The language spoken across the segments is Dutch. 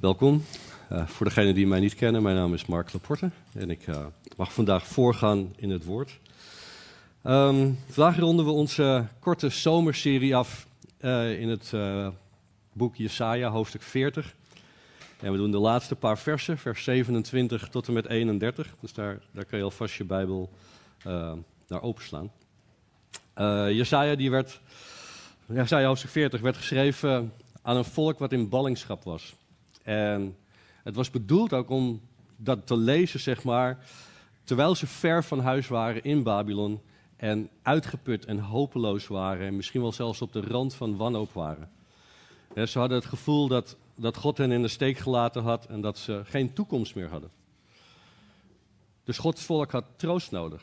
welkom. Uh, voor degenen die mij niet kennen, mijn naam is Mark Laporte en ik uh, mag vandaag voorgaan in het woord. Um, vandaag ronden we onze korte zomerserie af uh, in het boek Jesaja, hoofdstuk 40. En we doen de laatste paar versen, vers 27 tot en met 31. Dus daar, daar kan je alvast je Bijbel naar openslaan. Jesaja, die werd, Jesaja hoofdstuk 40 werd geschreven aan een volk wat in ballingschap was. En het was bedoeld ook om dat te lezen, zeg maar, terwijl ze ver van huis waren in Babylon en uitgeput en hopeloos waren en misschien wel zelfs op de rand van wanhoop waren. ze hadden het gevoel dat, dat God hen in de steek gelaten had en dat ze geen toekomst meer hadden. Dus Gods volk had troost nodig.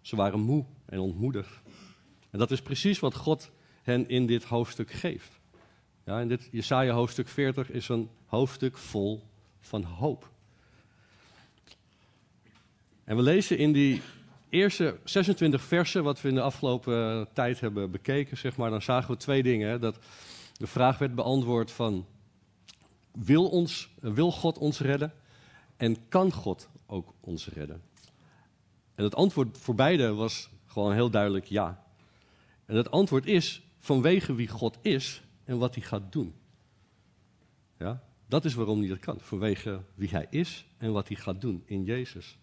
Ze waren moe en ontmoedigd. En dat is precies wat God hen in dit hoofdstuk geeft. Ja, en dit Jesaja hoofdstuk 40 is een hoofdstuk vol van hoop. En we lezen in die eerste 26 versen, wat we in de afgelopen tijd hebben bekeken, zeg maar, dan zagen we twee dingen. Dat de vraag werd beantwoord van, wil, ons, wil God ons redden? En kan God ook ons redden? En het antwoord voor beide was gewoon heel duidelijk ja. En het antwoord is, vanwege wie God is, en wat hij gaat doen. Ja? Dat is waarom hij dat kan. Vanwege wie hij is en wat hij gaat doen in Jezus.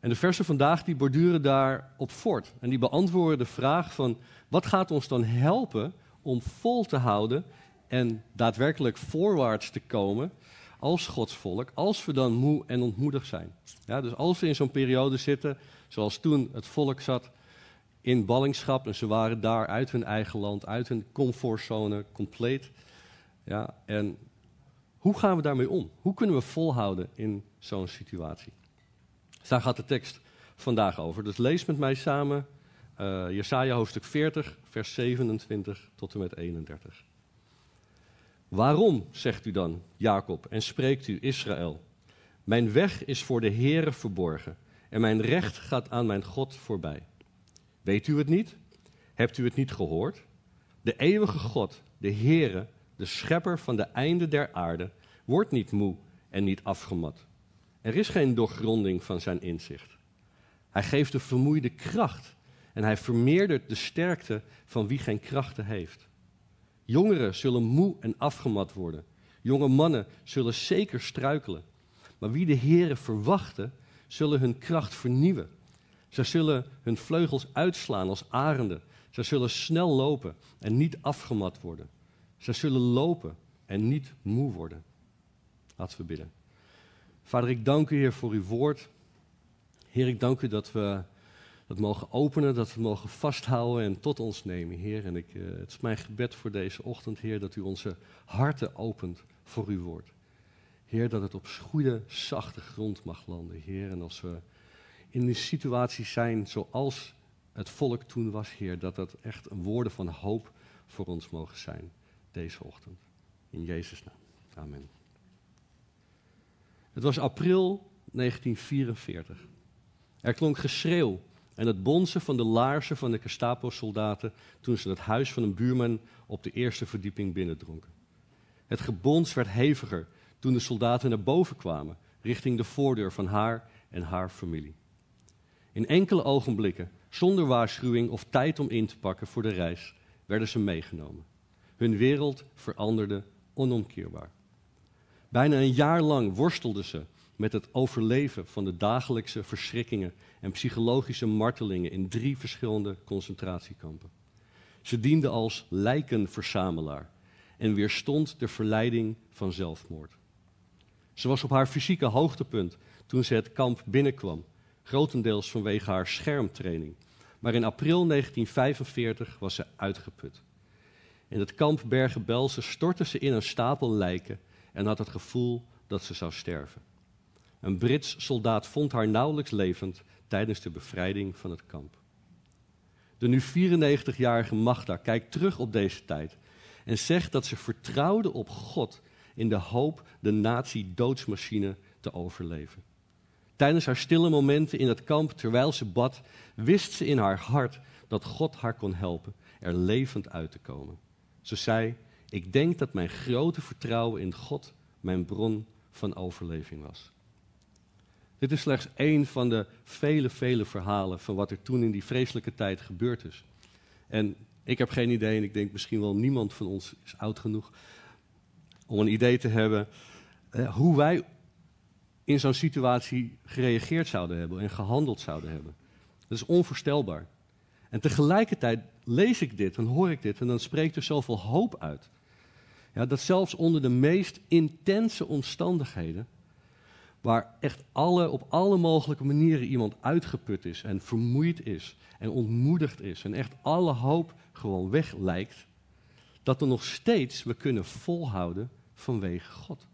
En de versen vandaag die borduren daarop voort. En die beantwoorden de vraag van wat gaat ons dan helpen om vol te houden en daadwerkelijk voorwaarts te komen als Gods volk, als we dan moe en ontmoedigd zijn. Ja, dus als we in zo'n periode zitten, zoals toen het volk zat in ballingschap. En ze waren daar uit hun eigen land, uit hun comfortzone, compleet. Ja, en hoe gaan we daarmee om? Hoe kunnen we volhouden in zo'n situatie? Daar gaat de tekst vandaag over. Dus lees met mij samen uh, Jesaja hoofdstuk 40, vers 27 tot en met 31. Waarom, zegt u dan, Jacob, en spreekt u, Israël? Mijn weg is voor de Heere verborgen en mijn recht gaat aan mijn God voorbij. Weet u het niet? Hebt u het niet gehoord? De eeuwige God, de Heere, de schepper van de einde der aarde, wordt niet moe en niet afgemat. Er is geen doorgronding van zijn inzicht. Hij geeft de vermoeide kracht en hij vermeerdert de sterkte van wie geen krachten heeft. Jongeren zullen moe en afgemat worden. Jonge mannen zullen zeker struikelen. Maar wie de Heere verwachten, zullen hun kracht vernieuwen. Zij zullen hun vleugels uitslaan als arenden. Zij zullen snel lopen en niet afgemat worden. Zij zullen lopen en niet moe worden. Laten we bidden. Vader, ik dank u, Heer, voor uw woord. Heer, ik dank u dat we dat mogen openen, dat we mogen vasthouden en tot ons nemen, Heer. En ik, uh, het is mijn gebed voor deze ochtend, Heer, dat u onze harten opent voor uw woord. Heer, dat het op goede, zachte grond mag landen, Heer. En als we in die situaties zijn zoals het volk toen was, Heer, dat dat echt een woorden van hoop voor ons mogen zijn deze ochtend. In Jezus' naam. Amen. Het was april 1944. Er klonk geschreeuw en het bonzen van de laarzen van de Gestapo-soldaten toen ze het huis van een buurman op de eerste verdieping binnendronken. Het gebons werd heviger toen de soldaten naar boven kwamen, richting de voordeur van haar en haar familie. In enkele ogenblikken, zonder waarschuwing of tijd om in te pakken voor de reis, werden ze meegenomen. Hun wereld veranderde onomkeerbaar. Bijna een jaar lang worstelden ze met het overleven van de dagelijkse verschrikkingen en psychologische martelingen in drie verschillende concentratiekampen. Ze diende als lijkenverzamelaar en weerstond de verleiding van zelfmoord. Ze was op haar fysieke hoogtepunt toen ze het kamp binnenkwam grotendeels vanwege haar schermtraining. Maar in april 1945 was ze uitgeput. In het kamp Bergen-Belsen stortte ze in een stapel lijken en had het gevoel dat ze zou sterven. Een Brits soldaat vond haar nauwelijks levend tijdens de bevrijding van het kamp. De nu 94-jarige Magda kijkt terug op deze tijd en zegt dat ze vertrouwde op God in de hoop de nazi-doodsmachine te overleven. Tijdens haar stille momenten in het kamp, terwijl ze bad, wist ze in haar hart dat God haar kon helpen er levend uit te komen. Ze zei: Ik denk dat mijn grote vertrouwen in God mijn bron van overleving was. Dit is slechts één van de vele, vele verhalen van wat er toen in die vreselijke tijd gebeurd is. En ik heb geen idee, en ik denk misschien wel niemand van ons is oud genoeg om een idee te hebben eh, hoe wij in zo'n situatie gereageerd zouden hebben en gehandeld zouden hebben. Dat is onvoorstelbaar. En tegelijkertijd lees ik dit en hoor ik dit en dan spreekt er zoveel hoop uit. Ja, dat zelfs onder de meest intense omstandigheden, waar echt alle, op alle mogelijke manieren iemand uitgeput is en vermoeid is en ontmoedigd is en echt alle hoop gewoon weg lijkt, dat er nog steeds we kunnen volhouden vanwege God.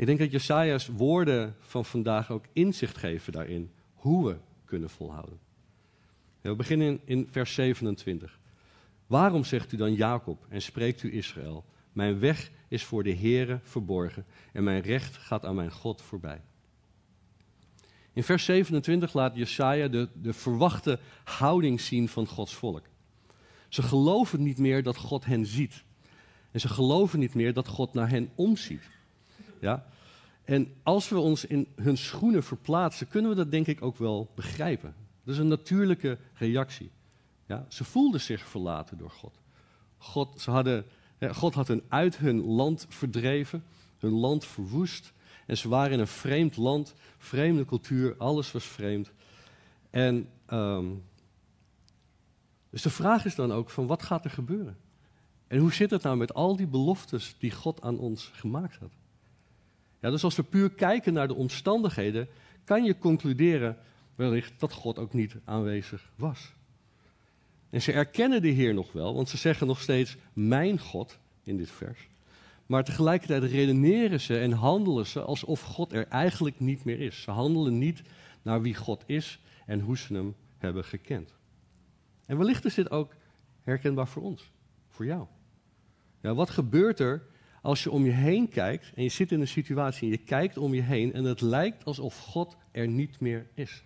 Ik denk dat Jesaja's woorden van vandaag ook inzicht geven daarin hoe we kunnen volhouden. we beginnen in, vers 27. Waarom zegt u dan Jacob en spreekt u Israël? Mijn weg is voor de Heere verborgen en mijn recht gaat aan mijn God voorbij. In vers 27 laat Jesaja de, de verwachte houding zien van Gods volk. Ze geloven niet meer dat God hen ziet. En ze geloven niet meer dat God naar hen omziet. Ja? En als we ons in hun schoenen verplaatsen, kunnen we dat denk ik ook wel begrijpen. Dat is een natuurlijke reactie. Ja? Ze voelden zich verlaten door God. God, ze hadden, God had hen uit hun land verdreven, hun land verwoest. En ze waren in een vreemd land, vreemde cultuur, alles was vreemd. En um, dus de vraag is dan ook van wat gaat er gebeuren? En hoe zit het nou met al die beloftes die God aan ons gemaakt had? Ja, dus als we puur kijken naar de omstandigheden, kan je concluderen wellicht dat God ook niet aanwezig was. En ze erkennen de Heer nog wel, want ze zeggen nog steeds mijn God in dit vers. Maar tegelijkertijd redeneren ze en handelen ze alsof God er eigenlijk niet meer is. Ze handelen niet naar wie God is en hoe ze hem hebben gekend. En wellicht is dit ook herkenbaar voor ons, voor jou. Wat gebeurt er als je om je heen kijkt en je zit in een situatie en je kijkt om je heen en het lijkt alsof God er niet meer is?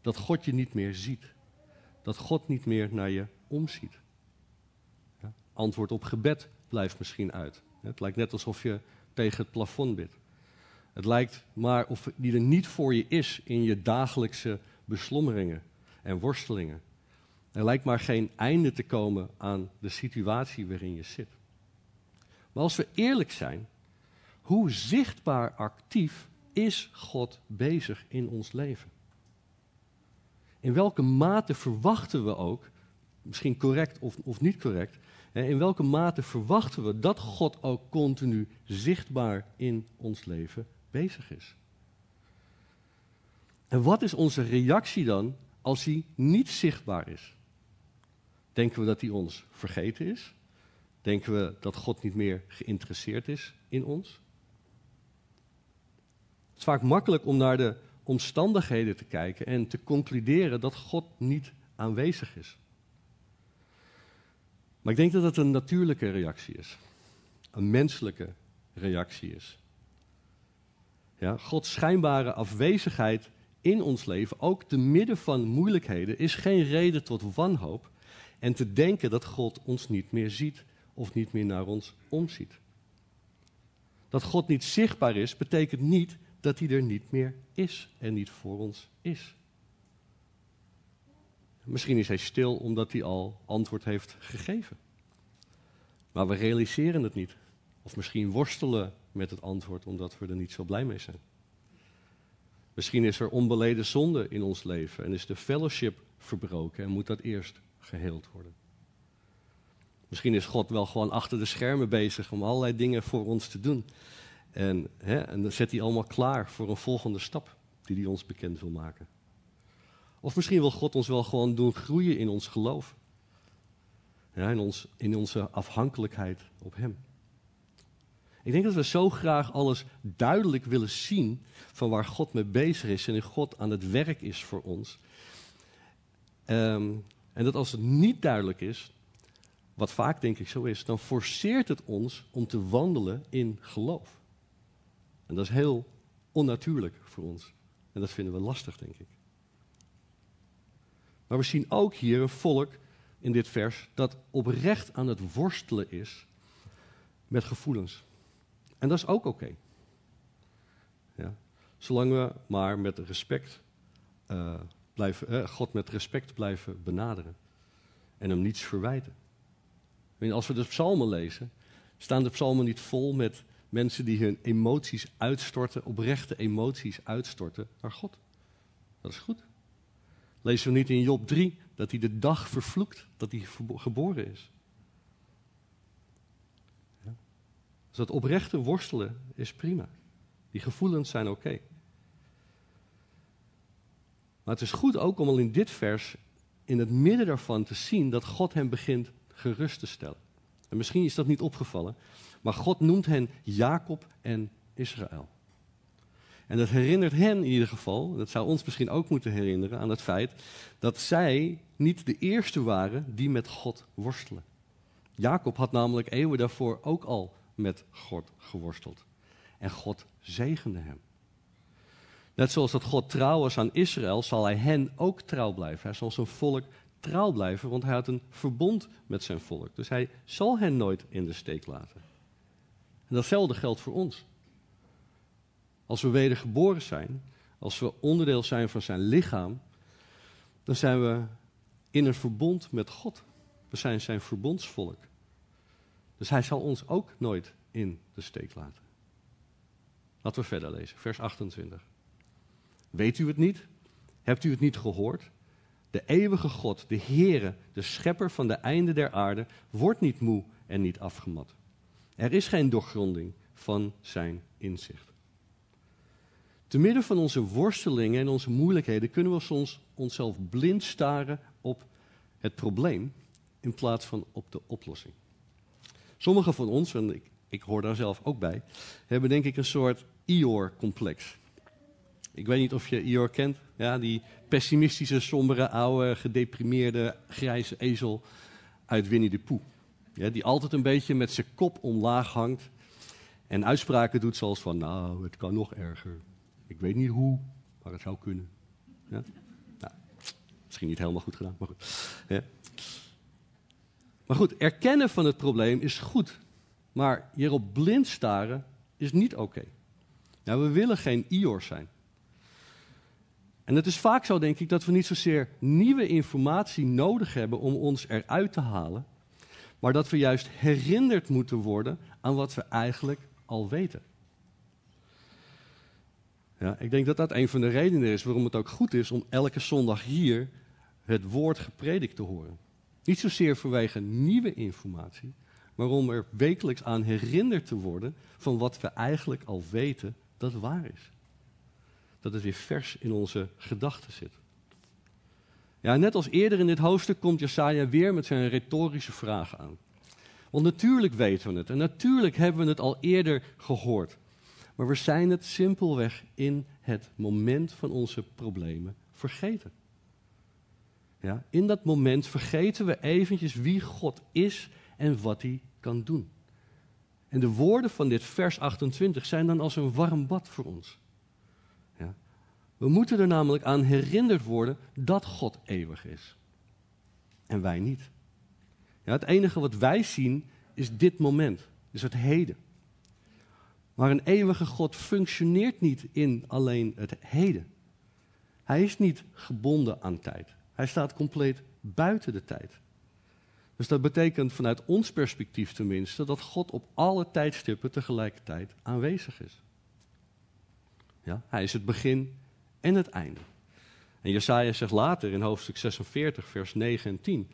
Dat God je niet meer ziet. Dat God niet meer naar je omziet. Ja, antwoord op gebed blijft misschien uit. Het lijkt net alsof je tegen het plafond bidt. Het lijkt maar of die er niet voor je is in je dagelijkse beslommeringen en worstelingen. Er lijkt maar geen einde te komen aan de situatie waarin je zit. Maar als we eerlijk zijn, hoe zichtbaar actief is God bezig in ons leven? In welke mate verwachten we ook, misschien correct of, of niet correct, in welke mate verwachten we dat God ook continu zichtbaar in ons leven bezig is? En wat is onze reactie dan als hij niet zichtbaar is? Denken we dat hij ons vergeten is? Denken we dat God niet meer geïnteresseerd is in ons? Het is vaak makkelijk om naar de omstandigheden te kijken en te concluderen dat God niet aanwezig is. Maar ik denk dat het een natuurlijke reactie is. Een menselijke reactie is. Ja, Gods schijnbare afwezigheid in ons leven, ook te midden van moeilijkheden, is geen reden tot wanhoop en te denken dat God ons niet meer ziet of niet meer naar ons omziet. Dat God niet zichtbaar is, betekent niet dat hij er niet meer is en niet voor ons is. Misschien is hij stil omdat hij al antwoord heeft gegeven. Maar we realiseren het niet. Of misschien worstelen met het antwoord omdat we er niet zo blij mee zijn. Misschien is er onbeleden zonde in ons leven en is de fellowship verbroken en moet dat eerst geheeld worden. Misschien is God wel gewoon achter de schermen bezig om allerlei dingen voor ons te doen. En, hè, en dan zet hij allemaal klaar voor een volgende stap die hij ons bekend wil maken. Of misschien wil God ons wel gewoon doen groeien in ons geloof. Ja, in, ons, in onze afhankelijkheid op Hem. Ik denk dat we zo graag alles duidelijk willen zien van waar God mee bezig is en in God aan het werk is voor ons. Ehm, en dat als het niet duidelijk is, wat vaak denk ik zo is, dan forceert het ons om te wandelen in geloof. En dat is heel onnatuurlijk voor ons. En dat vinden we lastig, denk ik. Maar we zien ook hier een volk in dit vers dat oprecht aan het worstelen is met gevoelens. En dat is ook oké. Ja. Zolang we maar met respect uh, blijven, uh, God met respect blijven benaderen. En hem niets verwijten. Als we de psalmen lezen, staan de psalmen niet vol met mensen die hun emoties uitstorten, oprechte emoties uitstorten naar God. Dat is goed. Lezen we niet in Job 3 dat hij de dag vervloekt dat hij geboren is? Dus dat oprechte worstelen is prima. Die gevoelens zijn oké. Maar het is goed ook om al in dit vers, in het midden daarvan, te zien dat God hem begint gerust te stellen. En misschien is dat niet opgevallen, maar God noemt hen Jacob en Israël. En dat herinnert hen in ieder geval, dat zou ons misschien ook moeten herinneren aan het feit dat zij niet de eerste waren die met God worstelen. Jacob had namelijk eeuwen daarvoor ook al met God geworsteld. En God zegende hem. Net zoals dat God trouw was aan Israël, zal hij hen ook trouw blijven. Hij zal zijn volk blijven, want hij had een verbond met zijn volk. Dus hij zal hen nooit in de steek laten. En datzelfde geldt voor ons. Als we wedergeboren zijn, als we onderdeel zijn van zijn lichaam, dan zijn we in een verbond met God. We zijn zijn verbondsvolk. Dus hij zal ons ook nooit in de steek laten. Laten we verder lezen, vers 28. Weet u het niet? Hebt u het niet gehoord? De eeuwige God, de Heere, de schepper van de einde der aarde, wordt niet moe en niet afgemat. Er is geen doorgronding van zijn inzicht. Te midden van onze worstelingen en onze moeilijkheden kunnen we soms onszelf blind staren op het probleem in plaats van op de oplossing. Sommigen van ons, en ik, ik hoor daar zelf ook bij, hebben denk ik een soort Ior-complex. Ik weet niet of je Ior kent. Ja, die pessimistische, sombere, oude, gedeprimeerde, grijze ezel uit Winnie de Pooh. Ja, die altijd een beetje met zijn kop omlaag hangt. En uitspraken doet zoals van, nou, het kan nog erger. Ik weet niet hoe, maar het zou kunnen. Ja? Nou, misschien niet helemaal goed gedaan, maar goed. Ja. Maar goed, erkennen van het probleem is goed. Maar hierop blind staren is niet oké. Nou, we willen geen Ior zijn. En het is vaak zo, denk ik, dat we niet zozeer nieuwe informatie nodig hebben om ons eruit te halen, maar dat we juist herinnerd moeten worden aan wat we eigenlijk al weten. Ja, ik denk dat dat een van de redenen is waarom het ook goed is om elke zondag hier het woord gepredikt te horen. Niet zozeer vanwege nieuwe informatie, maar om er wekelijks aan herinnerd te worden van wat we eigenlijk al weten dat waar is dat het weer vers in onze gedachten zit. Ja, net als eerder in dit hoofdstuk komt Jesaja weer met zijn retorische vragen aan. Want natuurlijk weten we het en natuurlijk hebben we het al eerder gehoord. Maar we zijn het simpelweg in het moment van onze problemen vergeten. Ja, in dat moment vergeten we eventjes wie God is en wat hij kan doen. En de woorden van dit vers 28 zijn dan als een warm bad voor ons. We moeten er namelijk aan herinnerd worden dat God eeuwig is. En wij niet. Ja, het enige wat wij zien is dit moment, is het heden. Maar een eeuwige God functioneert niet in alleen het heden. Hij is niet gebonden aan tijd. Hij staat compleet buiten de tijd. Dus dat betekent vanuit ons perspectief tenminste dat God op alle tijdstippen tegelijkertijd aanwezig is. Ja, hij is het begin en het einde. En Jesaja zegt later in hoofdstuk 46, vers 9 en 10.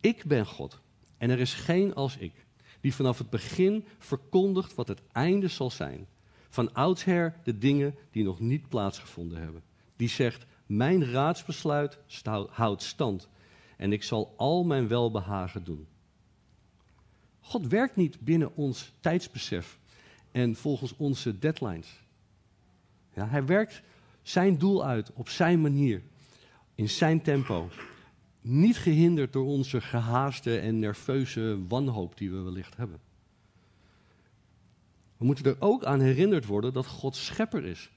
Ik ben God en er is geen als ik, die vanaf het begin verkondigt wat het einde zal zijn. Van oudsher de dingen die nog niet plaatsgevonden hebben. Die zegt, mijn raadsbesluit houdt stand. en ik zal al mijn welbehagen doen. God werkt niet binnen ons tijdsbesef en volgens onze deadlines. Ja, hij werkt zijn doel uit op zijn manier, in zijn tempo. Niet gehinderd door onze gehaaste en nerveuze wanhoop die we wellicht hebben. We moeten er ook aan herinnerd worden dat God schepper is.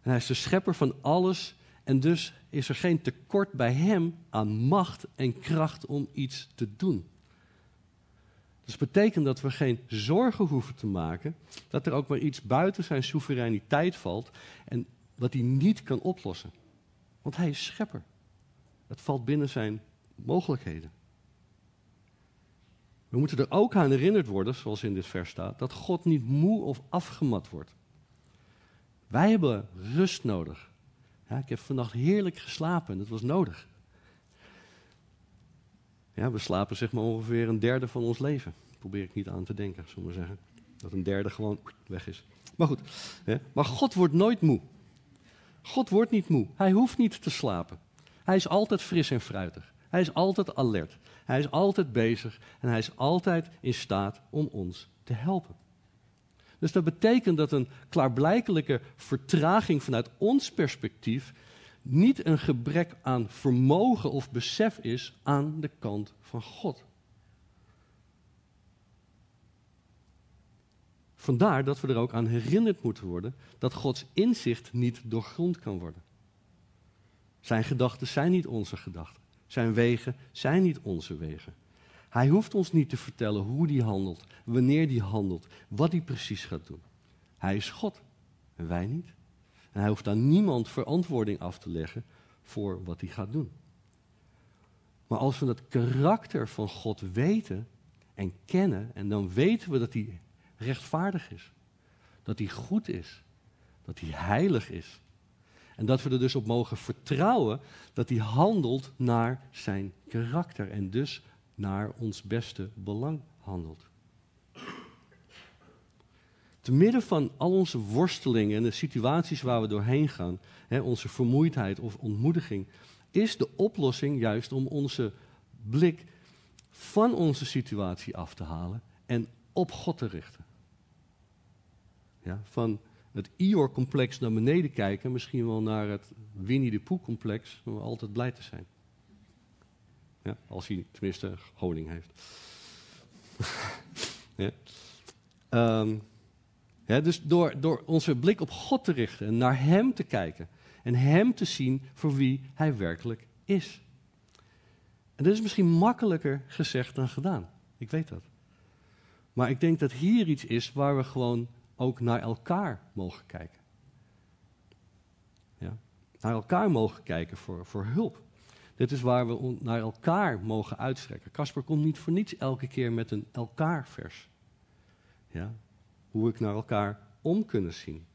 En hij is de schepper van alles en dus is er geen tekort bij hem aan macht en kracht om iets te doen. Dus betekent dat we geen zorgen hoeven te maken dat er ook maar iets buiten zijn soevereiniteit valt en wat hij niet kan oplossen. Want hij is schepper. Het valt binnen zijn mogelijkheden. We moeten er ook aan herinnerd worden, zoals in dit vers staat, dat God niet moe of afgemat wordt. Wij hebben rust nodig. Ik heb vannacht heerlijk geslapen en dat was nodig. Ja, we slapen zeg maar ongeveer een derde van ons leven. Probeer ik niet aan te denken, zullen we zeggen. Dat een derde gewoon weg is. Maar goed, hè? maar God wordt nooit moe. God wordt niet moe. Hij hoeft niet te slapen. Hij is altijd fris en fruitig. Hij is altijd alert. Hij is altijd bezig en hij is altijd in staat om ons te helpen. Dus dat betekent dat een klaarblijkelijke vertraging vanuit ons perspectief niet een gebrek aan vermogen of besef is aan de kant van God. Vandaar dat we er ook aan herinnerd moeten worden dat Gods inzicht niet doorgrond kan worden. Zijn gedachten zijn niet onze gedachten. Zijn wegen zijn niet onze wegen. Hij hoeft ons niet te vertellen hoe hij handelt, wanneer hij handelt, wat hij precies gaat doen. Hij is God en wij niet. En hij hoeft aan niemand verantwoording af te leggen voor wat hij gaat doen. Maar als we het karakter van God weten en kennen, en dan weten we dat hij rechtvaardig is, dat hij goed is, dat hij heilig is. En dat we er dus op mogen vertrouwen dat hij handelt naar zijn karakter en dus naar ons beste belang handelt. Te midden van al onze worstelingen en de situaties waar we doorheen gaan, hè, onze vermoeidheid of ontmoediging, is de oplossing juist om onze blik van onze situatie af te halen en op God te richten. Ja, van het Ior-complex naar beneden kijken, misschien wel naar het Winnie de Pooh-complex, om altijd blij te zijn. Ja, als hij tenminste honing heeft. ja. Um, dus door, door onze blik op God te richten en naar Hem te kijken en Hem te zien voor wie Hij werkelijk is. En dat is misschien makkelijker gezegd dan gedaan. Ik weet dat. Maar ik denk dat hier iets is waar we gewoon ook naar elkaar mogen kijken. Ja? Naar elkaar mogen kijken voor, voor hulp. Dit is waar we naar elkaar mogen uitstrekken. Casper komt niet voor niets elke keer met een elkaar-vers. Ja? Hoe ik naar elkaar om kunnen zien.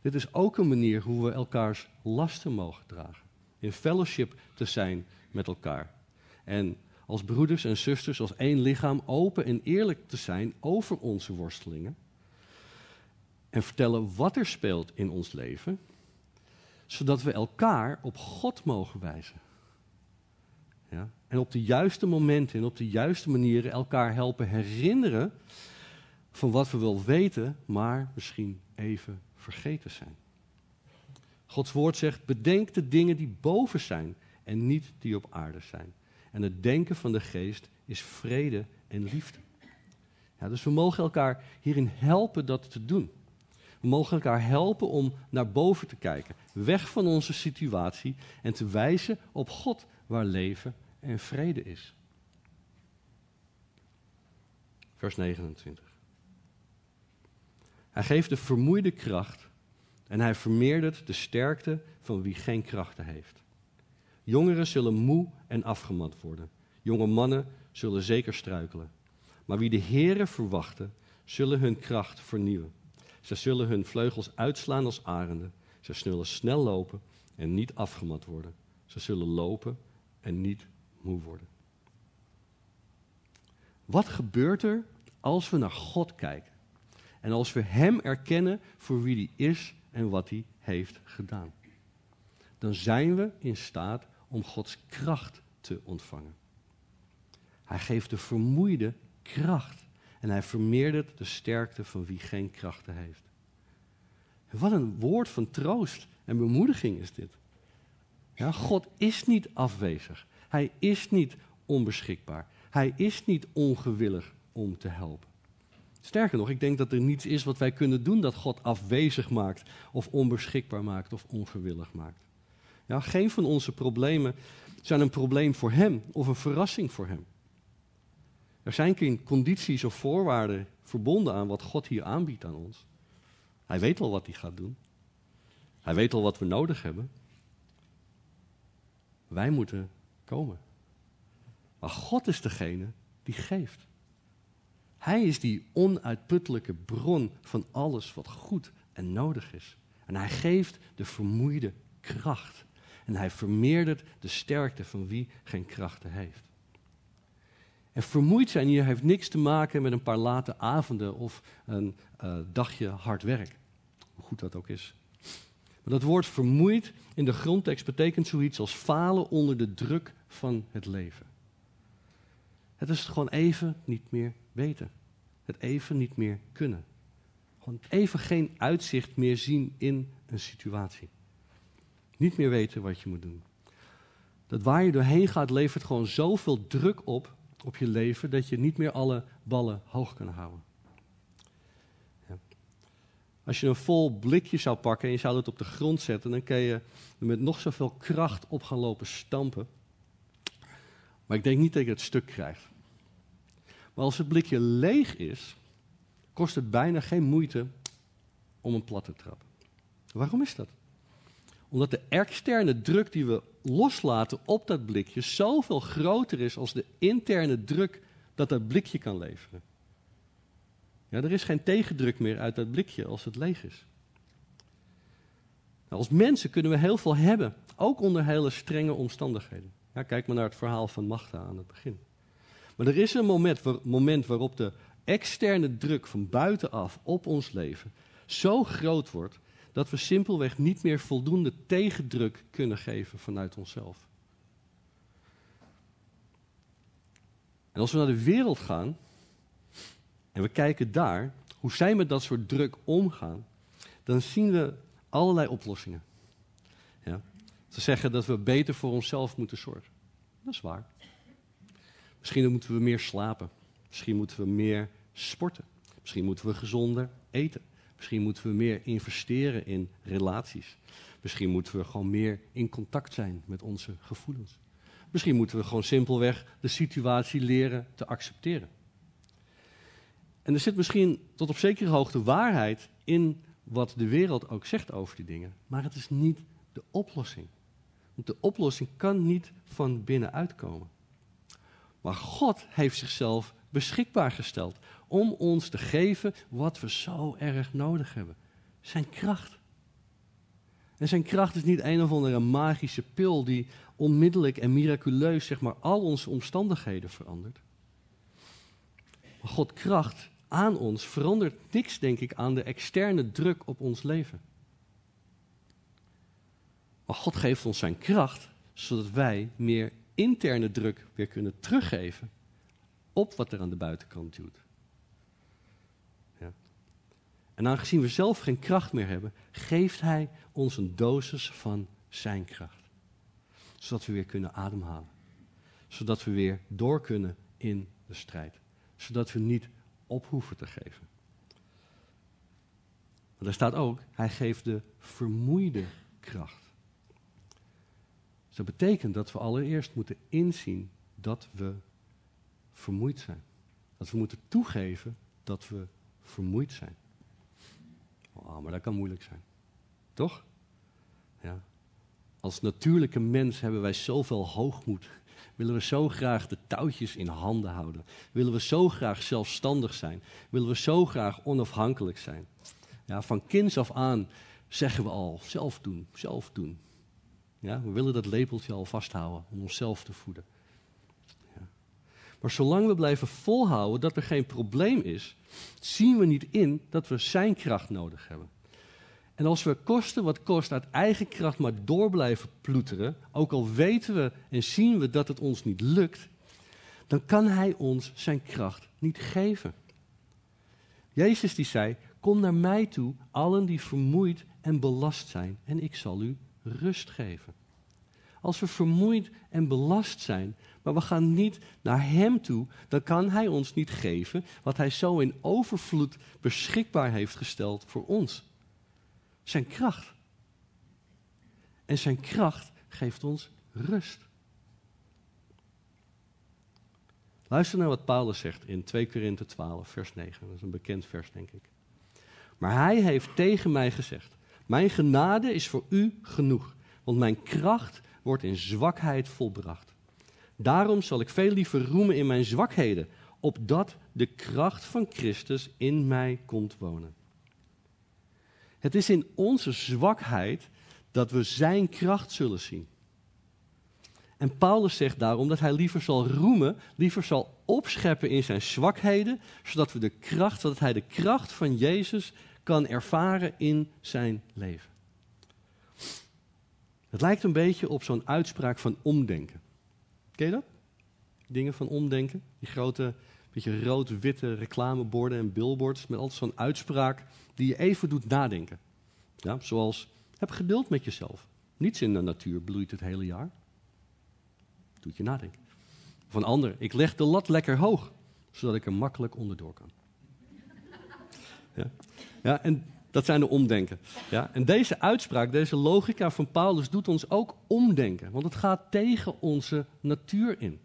Dit is ook een manier hoe we elkaars lasten mogen dragen. In fellowship te zijn met elkaar. En als broeders en zusters, als één lichaam, open en eerlijk te zijn over onze worstelingen. En vertellen wat er speelt in ons leven, zodat we elkaar op God mogen wijzen. Ja? En op de juiste momenten en op de juiste manieren elkaar helpen herinneren van wat we wel weten, maar misschien even vergeten zijn. Gods woord zegt: bedenk de dingen die boven zijn en niet die op aarde zijn. En het denken van de geest is vrede en liefde. Ja, dus we mogen elkaar hierin helpen dat te doen. We mogen elkaar helpen om naar boven te kijken, weg van onze situatie en te wijzen op God waar leven en vrede is. Vers 29. Hij geeft de vermoeide kracht en hij vermeerdert de sterkte van wie geen krachten heeft. Jongeren zullen moe en afgemat worden. Jonge mannen zullen zeker struikelen. Maar wie de Here verwachten, zullen hun kracht vernieuwen. Ze zullen hun vleugels uitslaan als arenden. Ze zullen snel lopen en niet afgemat worden. Ze zullen lopen en niet moe worden. Wat gebeurt er als we naar God kijken? En als we Hem erkennen voor wie Hij is en wat Hij heeft gedaan? Dan zijn we in staat om Gods kracht te ontvangen. Hij geeft de vermoeide kracht en hij vermeerdert de sterkte van wie geen krachten heeft. wat een woord van troost en bemoediging is dit. Ja, God is niet afwezig. Hij is niet onbeschikbaar. Hij is niet ongewillig om te helpen. Sterker nog, ik denk dat er niets is wat wij kunnen doen dat God afwezig maakt, of onbeschikbaar maakt, of ongewillig maakt. Ja, geen van onze problemen zijn een probleem voor Hem of een verrassing voor Hem. Er zijn geen condities of voorwaarden verbonden aan wat God hier aanbiedt aan ons. Hij weet al wat hij gaat doen. Hij weet al wat we nodig hebben. Wij moeten komen. Maar God is degene die geeft. Hij is die onuitputtelijke bron van alles wat goed en nodig is. En hij geeft de vermoeide kracht. En hij vermeerdert de sterkte van wie geen krachten heeft. En vermoeid zijn hier heeft niks te maken met een paar late avonden of een uh, dagje hard werk. Hoe goed dat ook is. Maar dat woord vermoeid in de grondtekst betekent zoiets als falen onder de druk van het leven. Het is gewoon even niet meer weten. Het even niet meer kunnen. Gewoon even geen uitzicht meer zien in een situatie. Niet meer weten wat je moet doen. Dat waar je doorheen gaat levert gewoon zoveel druk op op je leven dat je niet meer alle ballen hoog kan houden. Als je een vol blikje zou pakken en je zou het op de grond zetten, dan kan je er met nog zoveel kracht op gaan lopen stampen. Maar ik denk niet dat je het stuk krijgt. Maar als het blikje leeg is, kost het bijna geen moeite om een plat te trappen. Waarom is dat? Omdat de externe druk die we loslaten op dat blikje zoveel groter is als de interne druk dat dat blikje kan leveren. Ja, er is geen tegendruk meer uit dat blikje als het leeg is. Nou, als mensen kunnen we heel veel hebben, ook onder hele strenge omstandigheden. Ja, kijk maar naar het verhaal van Magda aan het begin. Maar er is een moment, moment waarop de externe druk van buitenaf op ons leven zo groot wordt dat we simpelweg niet meer voldoende tegendruk kunnen geven vanuit onszelf. En als we naar de wereld gaan en we kijken daar hoe zij met dat soort druk omgaan, dan zien we allerlei oplossingen. Ja? Ze zeggen dat we beter voor onszelf moeten zorgen. Dat is waar. Misschien moeten we meer slapen. Misschien moeten we meer sporten. Misschien moeten we gezonder eten. Misschien moeten we meer investeren in relaties. Misschien moeten we gewoon meer in contact zijn met onze gevoelens. Misschien moeten we gewoon simpelweg de situatie leren te accepteren. En er zit misschien tot op zekere hoogte waarheid in wat de wereld ook zegt over die dingen. Maar het is niet de oplossing. Want de oplossing kan niet van binnenuit komen. Maar God heeft zichzelf beschikbaar gesteld om ons te geven wat we zo erg nodig hebben. Zijn kracht. En zijn kracht is niet een of andere magische pil die onmiddellijk en miraculeus zeg maar, al onze omstandigheden verandert. Maar God kracht aan ons verandert niks, denk ik, aan de externe druk op ons leven. Maar God geeft ons zijn kracht, zodat wij meer interne druk weer kunnen teruggeven op wat er aan de buitenkant doet. Ja. En aangezien we zelf geen kracht meer hebben, geeft Hij ons een dosis van Zijn kracht. Zodat we weer kunnen ademhalen. Zodat we weer door kunnen in de strijd. Zodat we niet op hoeven te geven. Maar daar staat ook, Hij geeft de vermoeide kracht. Dus dat betekent dat we allereerst moeten inzien dat we vermoeid zijn. Dat we moeten toegeven dat we vermoeid zijn. Oh, maar dat kan moeilijk zijn. Toch? Ja. Als natuurlijke mens hebben wij zoveel hoogmoed. Willen we zo graag de touwtjes in handen houden? Willen we zo graag zelfstandig zijn? Willen we zo graag onafhankelijk zijn? Ja, van kinds af aan zeggen we al: zelf doen, zelf doen. Ja, we willen dat lepeltje al vasthouden om onszelf te voeden. Ja. Maar zolang we blijven volhouden dat er geen probleem is, zien we niet in dat we zijn kracht nodig hebben. En als we kosten wat kost uit eigen kracht maar door blijven ploeteren, ook al weten we en zien we dat het ons niet lukt, dan kan Hij ons zijn kracht niet geven. Jezus die zei, kom naar mij toe, allen die vermoeid en belast zijn, en ik zal u rust geven. Als we vermoeid en belast zijn, maar we gaan niet naar Hem toe, dan kan Hij ons niet geven wat Hij zo in overvloed beschikbaar heeft gesteld voor ons. Zijn kracht. En zijn kracht geeft ons rust. Luister naar wat Paulus zegt in 2 Korinthe 12, vers 9. Dat is een bekend vers, denk ik. Maar hij heeft tegen mij gezegd: Mijn genade is voor u genoeg, want mijn kracht wordt in zwakheid volbracht. Daarom zal ik veel liever roemen in mijn zwakheden, opdat de kracht van Christus in mij komt wonen. Het is in onze zwakheid dat we zijn kracht zullen zien. En Paulus zegt daarom dat hij liever zal roemen, liever zal opscheppen in zijn zwakheden, zodat, we de kracht, zodat hij de kracht van Jezus kan ervaren in zijn leven. Het lijkt een beetje op zo'n uitspraak van omdenken. Ken je dat? Dingen van omdenken. Die grote, beetje rood-witte reclameborden en billboards met altijd zo'n uitspraak die je even doet nadenken. Ja, zoals, heb geduld met jezelf. Niets in de natuur bloeit het hele jaar. Doet je nadenken. Of een ander, ik leg de lat lekker hoog, zodat ik er makkelijk onderdoor kan. Ja, ja en dat zijn de omdenken. Ja, en deze uitspraak, deze logica van Paulus doet ons ook omdenken. Want het gaat tegen onze natuur in.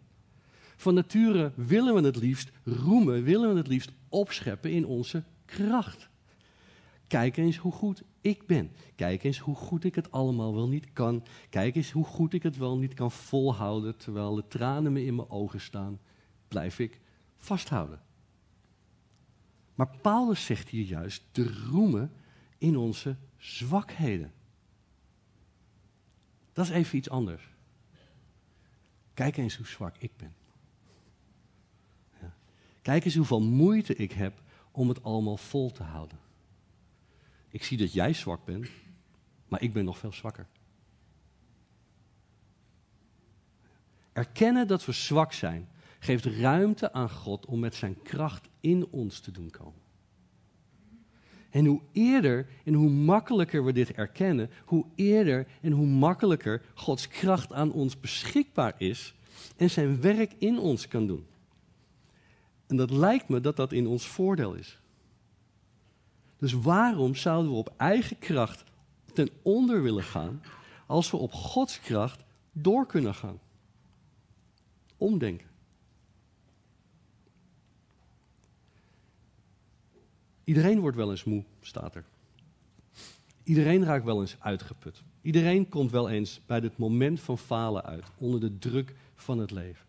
Van nature willen we het liefst roemen, willen we het liefst opscheppen in onze kracht. Kijk eens hoe goed ik ben. Kijk eens hoe goed ik het allemaal wel niet kan. Kijk eens hoe goed ik het wel niet kan volhouden terwijl de tranen me in mijn ogen staan. Blijf ik vasthouden. Maar Paulus zegt hier juist te roemen in onze zwakheden. Dat is even iets anders. Kijk eens hoe zwak ik ben. Ja. Kijk eens hoeveel moeite ik heb om het allemaal vol te houden. Ik zie dat jij zwak bent, maar ik ben nog veel zwakker. Erkennen dat we zwak zijn, geeft ruimte aan God om met zijn kracht in ons te doen komen. En hoe eerder en hoe makkelijker we dit erkennen, hoe eerder en hoe makkelijker Gods kracht aan ons beschikbaar is en zijn werk in ons kan doen. En dat lijkt me dat dat in ons voordeel is. Dus waarom zouden we op eigen kracht ten onder willen gaan als we op Gods kracht door kunnen gaan? Omdenken. Iedereen wordt wel eens moe, staat er. Iedereen raakt wel eens uitgeput. Iedereen komt wel eens bij het moment van falen uit, onder de druk van het leven.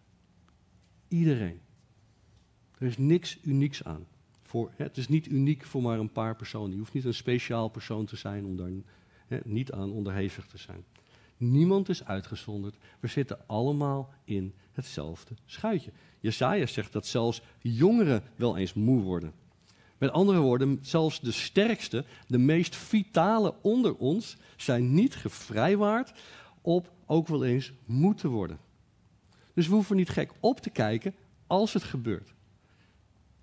Iedereen. Er is niks unieks aan. Voor, het is niet uniek voor maar een paar personen. Je hoeft niet een speciaal persoon te zijn om daar niet aan onderhevig te zijn. Niemand is uitgezonderd. We zitten allemaal in hetzelfde schuitje. Jesaja zegt dat zelfs jongeren wel eens moe worden. Met andere woorden, zelfs de sterkste, de meest vitale onder ons zijn niet gevrijwaard op ook wel eens moe te worden. Dus we hoeven niet gek op te kijken als het gebeurt.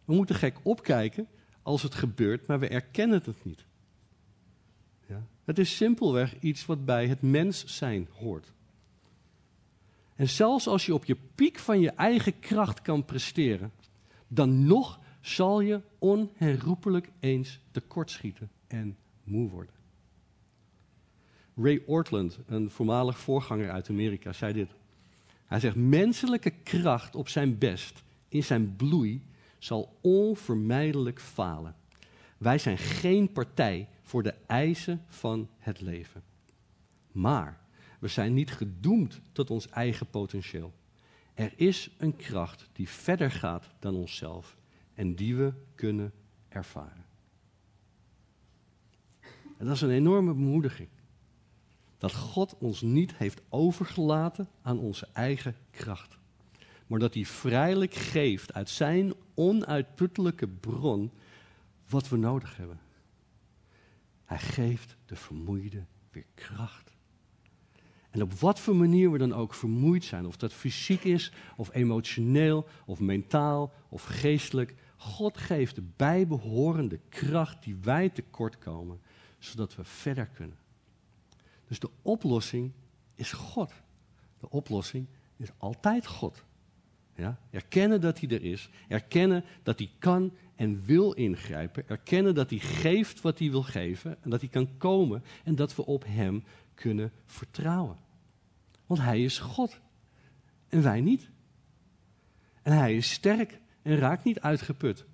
We moeten gek opkijken als het gebeurt, maar we erkennen het niet. Ja? Het is simpelweg iets wat bij het mens zijn hoort. En zelfs als je op je piek van je eigen kracht kan presteren, dan nog zal je onherroepelijk eens tekortschieten en moe worden. Ray Ortland, een voormalig voorganger uit Amerika, zei dit. Hij zegt: Menselijke kracht op zijn best, in zijn bloei, zal onvermijdelijk falen. Wij zijn geen partij voor de eisen van het leven. Maar we zijn niet gedoemd tot ons eigen potentieel. Er is een kracht die verder gaat dan onszelf en die we kunnen ervaren. En dat is een enorme bemoediging. Dat God ons niet heeft overgelaten aan onze eigen kracht maar dat hij vrijelijk geeft uit zijn onuitputtelijke bron wat we nodig hebben. Hij geeft de vermoeide weer kracht. En op wat voor manier we dan ook vermoeid zijn, of dat fysiek is, of emotioneel, of mentaal, of geestelijk, God geeft de bijbehorende kracht die wij tekortkomen, zodat we verder kunnen. Dus de oplossing is God. De oplossing is altijd God. Ja? Erkennen dat hij er is. Erkennen dat hij kan en wil ingrijpen. Erkennen dat hij geeft wat hij wil geven. En dat hij kan komen. En dat we op hem kunnen vertrouwen. Want hij is God. En wij niet. En hij is sterk en raakt niet uitgeput.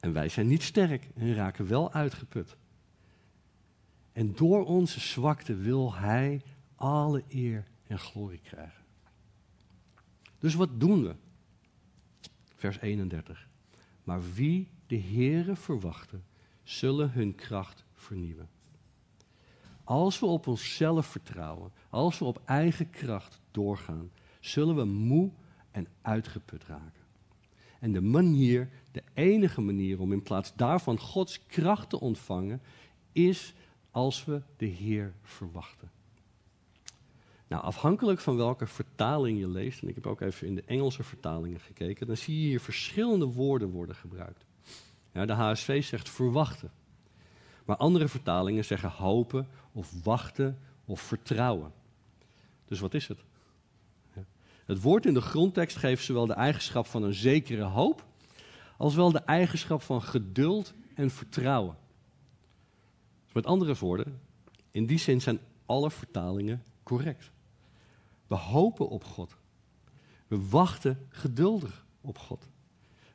En wij zijn niet sterk en raken wel uitgeput. En door onze zwakte wil hij alle eer en glorie krijgen. Dus wat doen we? Vers 31. Maar wie de Heere verwachten, zullen hun kracht vernieuwen. Als we op onszelf vertrouwen, als we op eigen kracht doorgaan, zullen we moe en uitgeput raken. En de manier, de enige manier om in plaats daarvan Gods kracht te ontvangen, is als we de Heer verwachten. Nou, afhankelijk van welke vertaling je leest, en ik heb ook even in de Engelse vertalingen gekeken, dan zie je hier verschillende woorden worden gebruikt. Ja, de HSV zegt verwachten. Maar andere vertalingen zeggen hopen of wachten of vertrouwen. Dus wat is het? Het woord in de grondtekst geeft zowel de eigenschap van een zekere hoop, als wel de eigenschap van geduld en vertrouwen. Met andere woorden, in die zin zijn alle vertalingen correct. We hopen op God. We wachten geduldig op God.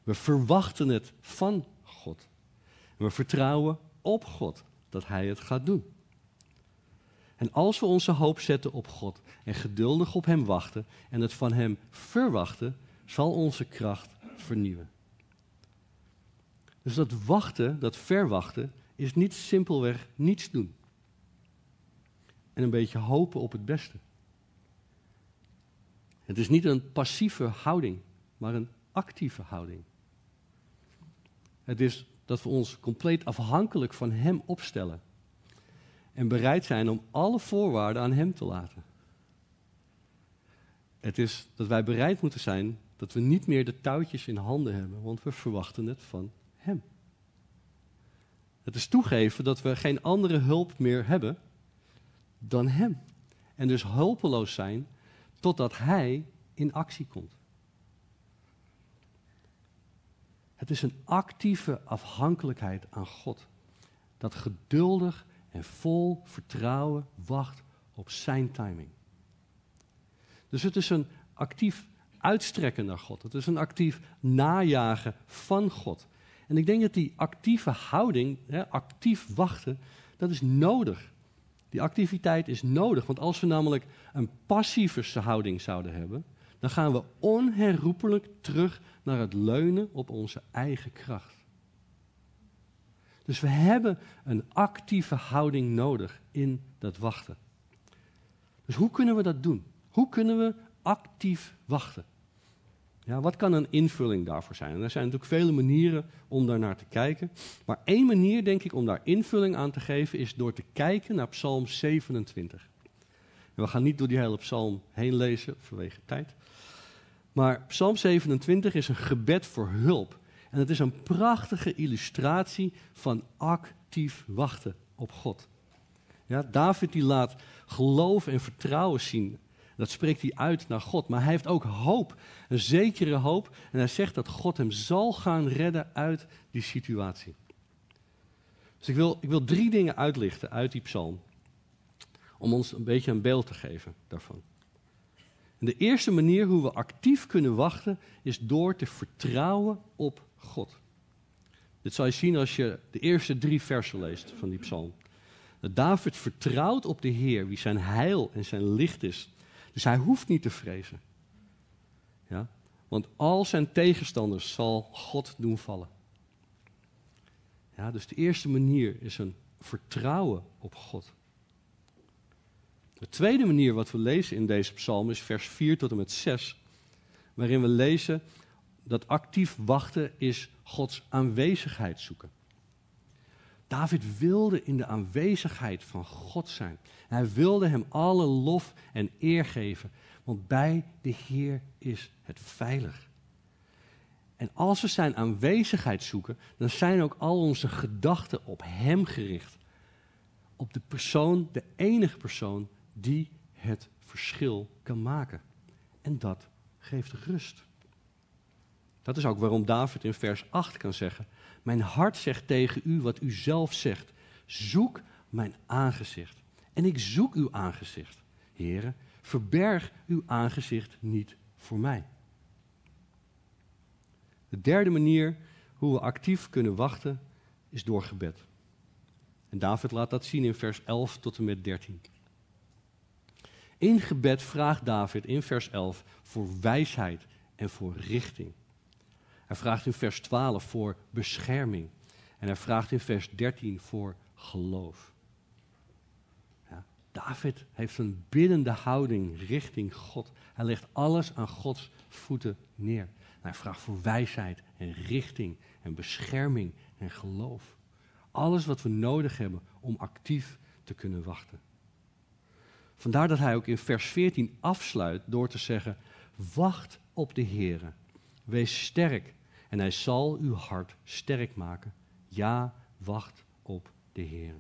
We verwachten het van God. We vertrouwen op God dat Hij het gaat doen. En als we onze hoop zetten op God en geduldig op Hem wachten en het van Hem verwachten, zal onze kracht vernieuwen. Dus dat wachten, dat verwachten, is niet simpelweg niets doen. En een beetje hopen op het beste. Het is niet een passieve houding, maar een actieve houding. Het is dat we ons compleet afhankelijk van Hem opstellen. En bereid zijn om alle voorwaarden aan Hem te laten. Het is dat wij bereid moeten zijn dat we niet meer de touwtjes in handen hebben, want we verwachten het van Hem. Het is toegeven dat we geen andere hulp meer hebben dan Hem. En dus hulpeloos zijn totdat Hij in actie komt. Het is een actieve afhankelijkheid aan God. Dat geduldig en vol vertrouwen wacht op Zijn timing. Dus het is een actief uitstrekken naar God. Het is een actief najagen van God. En ik denk dat die actieve houding, hè, actief wachten, dat is nodig. Die activiteit is nodig, want als we namelijk een passieve houding zouden hebben, dan gaan we onherroepelijk terug naar het leunen op onze eigen kracht. Dus we hebben een actieve houding nodig in dat wachten. Dus hoe kunnen we dat doen? Hoe kunnen we actief wachten? Ja, wat kan een invulling daarvoor zijn? En er zijn natuurlijk vele manieren om daar naar te kijken. Maar één manier, denk ik, om daar invulling aan te geven, is door te kijken naar Psalm 27. En we gaan niet door die hele psalm heen lezen, vanwege tijd. Maar Psalm 27 is een gebed voor hulp. En het is een prachtige illustratie van actief wachten op God. Ja, David die laat geloof en vertrouwen zien. Dat spreekt hij uit naar God. Maar hij heeft ook hoop, een zekere hoop. En hij zegt dat God hem zal gaan redden uit die situatie. Dus ik wil, ik wil drie dingen uitlichten uit die psalm. Om ons een beetje een beeld te geven daarvan. En de eerste manier hoe we actief kunnen wachten is door te vertrouwen op God. Dit zal je zien als je de eerste drie versen leest van die psalm. Dat David vertrouwt op de Heer, wie zijn heil en zijn licht is. Dus hij hoeft niet te vrezen. Ja? Want al zijn tegenstanders zal God doen vallen. Ja, dus de eerste manier is een vertrouwen op God. De tweede manier wat we lezen in deze psalm is vers 4 tot en met 6, waarin we lezen dat actief wachten is Gods aanwezigheid zoeken. David wilde in de aanwezigheid van God zijn. hij wilde hem alle lof en eer geven, want bij de Heer is het veilig. En als we zijn aanwezigheid zoeken, dan zijn ook al onze gedachten op Hem gericht. Op de persoon, de enige persoon die het verschil kan maken. En dat geeft rust. Dat is ook waarom David in vers 8 kan zeggen: Mijn hart zegt tegen u wat u zelf zegt. Zoek mijn aangezicht. En ik zoek uw aangezicht. Heren, verberg uw aangezicht niet voor mij. De derde manier hoe we actief kunnen wachten is door gebed. En David laat dat zien in vers 11 tot en met 13. In gebed vraagt David in vers 11 voor wijsheid en voor richting. Hij vraagt in vers 12 voor bescherming. En hij vraagt in vers 13 voor geloof. Ja, David heeft een biddende houding richting God. Hij legt alles aan Gods voeten neer. hij vraagt voor wijsheid en richting en bescherming en geloof. Alles wat we nodig hebben om actief te kunnen wachten. Vandaar dat hij ook in vers 14 afsluit door te zeggen: Wacht op de Heer. Wees sterk en hij zal uw hart sterk maken. Ja, wacht op de Heer.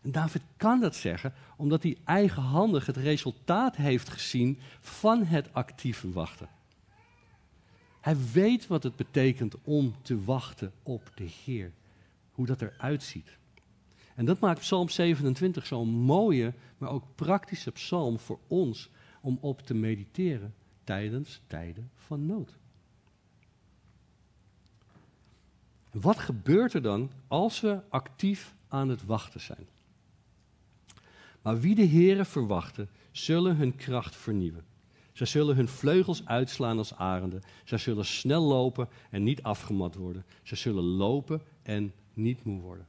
En David kan dat zeggen omdat hij eigenhandig het resultaat heeft gezien van het actieve wachten. Hij weet wat het betekent om te wachten op de Heer. Hoe dat eruit ziet. En dat maakt Psalm 27 zo'n mooie, maar ook praktische psalm voor ons om op te mediteren tijdens tijden van nood. Wat gebeurt er dan als we actief aan het wachten zijn? Maar wie de Here verwachten, zullen hun kracht vernieuwen. Zij zullen hun vleugels uitslaan als arenden. Zij zullen snel lopen en niet afgemat worden. Zij zullen lopen en niet moe worden.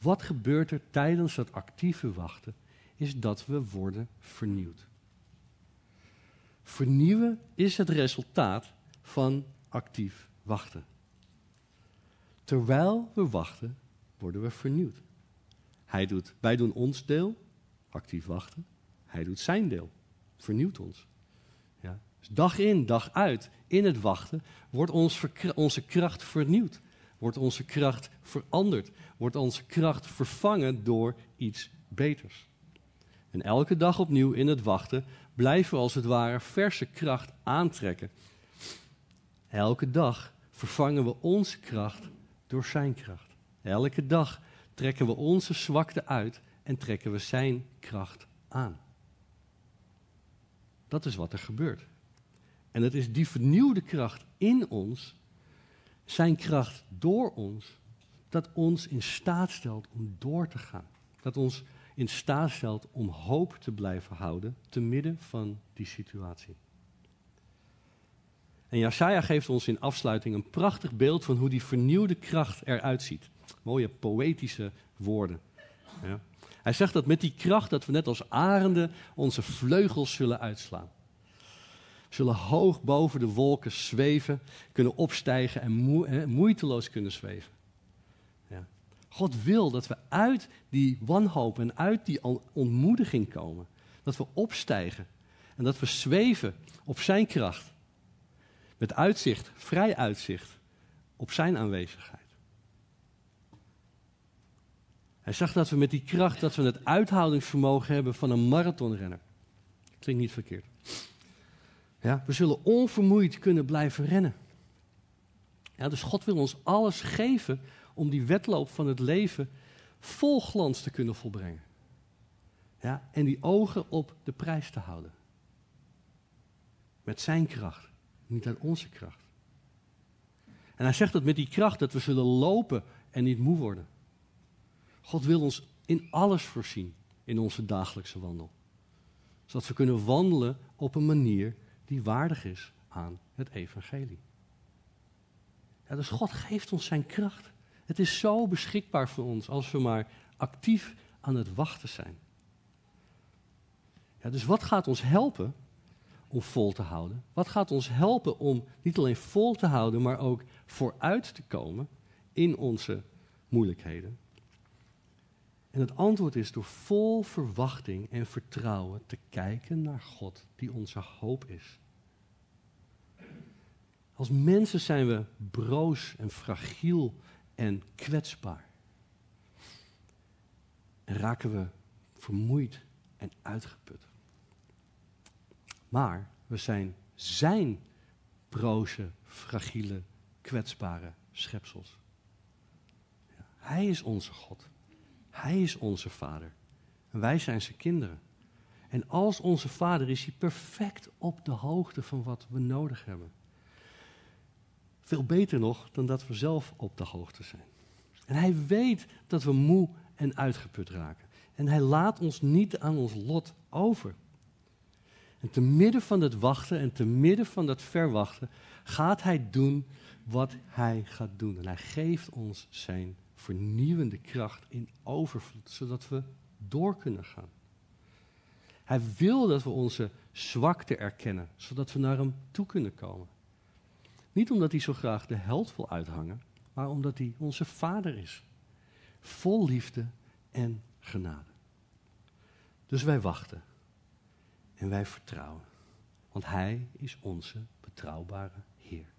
Wat gebeurt er tijdens dat actieve wachten? Is dat we worden vernieuwd. Vernieuwen is het resultaat van actief wachten. Terwijl we wachten, worden we vernieuwd. Hij doet, wij doen ons deel, actief wachten. Hij doet zijn deel, vernieuwt ons. Ja. Dus dag in, dag uit, in het wachten, wordt ons onze kracht vernieuwd. Wordt onze kracht veranderd. Wordt onze kracht vervangen door iets beters. En elke dag opnieuw in het wachten blijven we als het ware verse kracht aantrekken. Elke dag vervangen we onze kracht door zijn kracht. Elke dag trekken we onze zwakte uit en trekken we zijn kracht aan. Dat is wat er gebeurt. En het is die vernieuwde kracht in ons, zijn kracht door ons, dat ons in staat stelt om door te gaan. Dat ons in staat stelt om hoop te blijven houden te midden van die situatie. En Jesaja geeft ons in afsluiting een prachtig beeld van hoe die vernieuwde kracht eruit ziet. Mooie poëtische woorden. Ja. Hij zegt dat met die kracht dat we net als arenden onze vleugels zullen uitslaan. We zullen hoog boven de wolken zweven, kunnen opstijgen en moeiteloos kunnen zweven. Ja. God wil dat we uit die wanhoop en uit die ontmoediging komen. Dat we opstijgen en dat we zweven op zijn kracht. Met uitzicht, vrij uitzicht op zijn aanwezigheid. Hij zag dat we met die kracht, dat we het uithoudingsvermogen hebben van een marathonrenner. Klinkt niet verkeerd. Ja, we zullen onvermoeid kunnen blijven rennen. Ja, dus God wil ons alles geven om die wedloop van het leven vol glans te kunnen volbrengen. Ja, en die ogen op de prijs te houden. Met zijn kracht niet aan onze kracht. En hij zegt dat met die kracht dat we zullen lopen en niet moe worden. God wil ons in alles voorzien in onze dagelijkse wandel. Zodat we kunnen wandelen op een manier die waardig is aan het evangelie. Ja, dus God geeft ons zijn kracht. Het is zo beschikbaar voor ons als we maar actief aan het wachten zijn. Ja, dus wat gaat ons helpen om vol te houden? Wat gaat ons helpen om niet alleen vol te houden, maar ook vooruit te komen in onze moeilijkheden? En het antwoord is door vol verwachting en vertrouwen te kijken naar God, die onze hoop is. Als mensen zijn we broos en fragiel en kwetsbaar. En raken we vermoeid en uitgeput. Maar we zijn zijn broze, fragiele, kwetsbare schepsels. Hij is onze God. Hij is onze vader. Wij zijn zijn kinderen. En als onze vader is hij perfect op de hoogte van wat we nodig hebben. Veel beter nog dan dat we zelf op de hoogte zijn. En hij weet dat we moe en uitgeput raken. En hij laat ons niet aan ons lot over. En te midden van het wachten en te midden van dat verwachten gaat hij doen wat hij gaat doen. En hij geeft ons zijn vernieuwende kracht in overvloed, zodat we door kunnen gaan. Hij wil dat we onze zwakte erkennen, zodat we naar hem toe kunnen komen. Niet omdat hij zo graag de held wil uithangen, maar omdat hij onze vader is. Vol liefde en genade. Dus wij wachten en wij vertrouwen, want hij is onze betrouwbare Heer.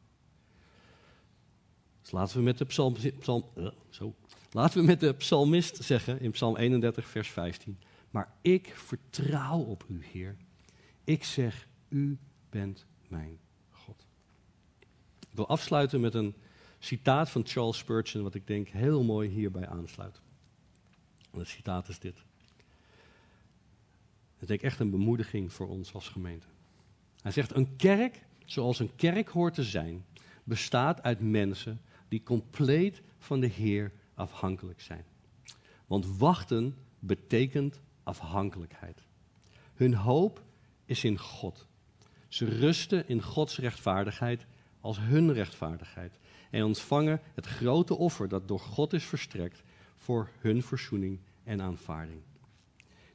Dus laten we met de, psalm, psalm, uh, zo. laten we met de psalmist zeggen in Psalm 31, vers 15. Maar ik vertrouw op u, Heer. Ik zeg, u bent mijn God. Ik wil afsluiten met een citaat van Charles Spurgeon, wat ik denk heel mooi hierbij aansluit. En het citaat is dit. Het is echt een bemoediging voor ons als gemeente. Hij zegt: Een kerk, zoals een kerk hoort te zijn, bestaat uit mensen die compleet van de Heer afhankelijk zijn. Want wachten betekent afhankelijkheid. Hun hoop is in God. Ze rusten in Gods rechtvaardigheid als hun rechtvaardigheid en ontvangen het grote offer dat door God is verstrekt voor hun verzoening en aanvaarding.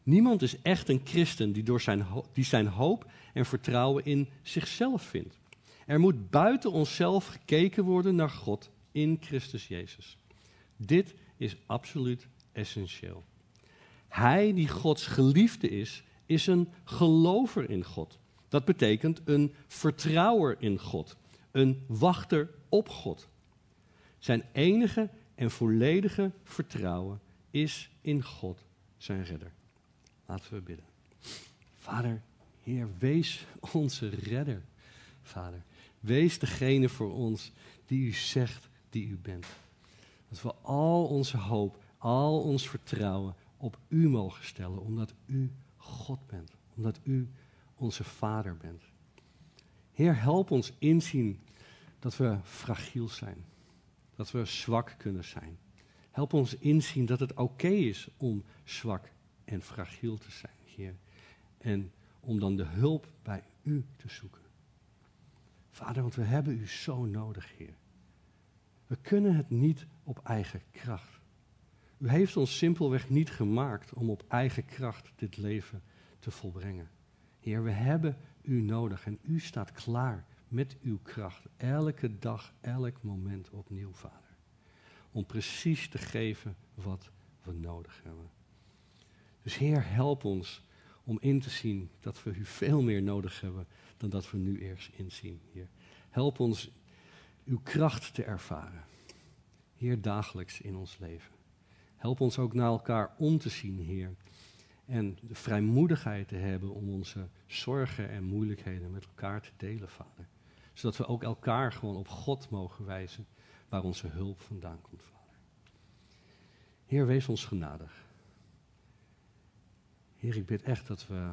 Niemand is echt een christen die, door zijn, die zijn hoop en vertrouwen in zichzelf vindt. Er moet buiten onszelf gekeken worden naar God in Christus Jezus. Dit is absoluut essentieel. Hij die Gods geliefde is, is een gelover in God. Dat betekent een vertrouwer in God, een wachter op God. Zijn enige en volledige vertrouwen is in God, zijn redder. Laten we bidden. Vader, Heer, wees onze redder. Vader, wees degene voor ons die u zegt die u bent. Dat we al onze hoop, al ons vertrouwen op u mogen stellen, omdat u God bent, omdat u onze Vader bent. Heer, help ons inzien dat we fragiel zijn, dat we zwak kunnen zijn. Help ons inzien dat het oké is om zwak en fragiel te zijn, Heer. En om dan de hulp bij u te zoeken. Vader, want we hebben u zo nodig, Heer. We kunnen het niet op eigen kracht. U heeft ons simpelweg niet gemaakt om op eigen kracht dit leven te volbrengen. Heer, we hebben u nodig en u staat klaar met uw kracht. Elke dag, elk moment opnieuw, Vader. Om precies te geven wat we nodig hebben. Dus Heer, help ons om in te zien dat we u veel meer nodig hebben dan dat we nu eerst inzien, Heer. Help ons uw kracht te ervaren. Heer, dagelijks in ons leven. Help ons ook naar elkaar om te zien, Heer. En de vrijmoedigheid te hebben om onze zorgen en moeilijkheden met elkaar te delen, Vader. Zodat we ook elkaar gewoon op God mogen wijzen waar onze hulp vandaan komt, Vader. Heer, wees ons genadig. Heer, ik bid echt dat we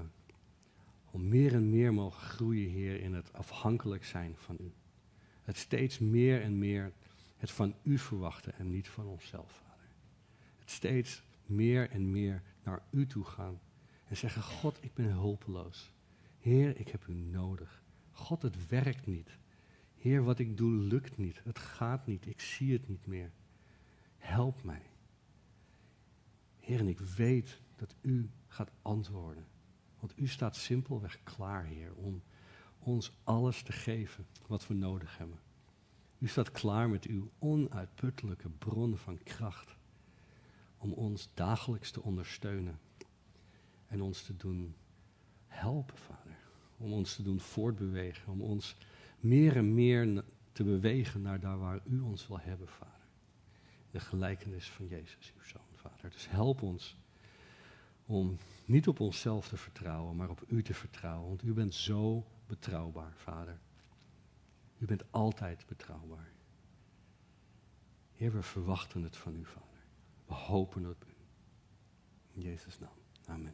al meer en meer mogen groeien, Heer, in het afhankelijk zijn van U. Het steeds meer en meer het van U verwachten en niet van onszelf, Vader. Het steeds meer en meer naar U toe gaan en zeggen, God, ik ben hulpeloos. Heer, ik heb U nodig. God, het werkt niet. Heer, wat ik doe lukt niet. Het gaat niet. Ik zie het niet meer. Help mij. Heer, en ik weet dat U gaat antwoorden. Want U staat simpelweg klaar, Heer, om ons alles te geven wat we nodig hebben. U staat klaar met uw onuitputtelijke bron van kracht om ons dagelijks te ondersteunen en ons te doen helpen, Vader. Om ons te doen voortbewegen, om ons meer en meer te bewegen naar daar waar U ons wil hebben, Vader. De gelijkenis van Jezus, uw Zoon, Vader. Dus help ons om niet op onszelf te vertrouwen, maar op U te vertrouwen. Want U bent zo betrouwbaar, Vader. U bent altijd betrouwbaar. Heer, we verwachten het van U, Vader. We hopen op U. In Jezus' naam. Amen.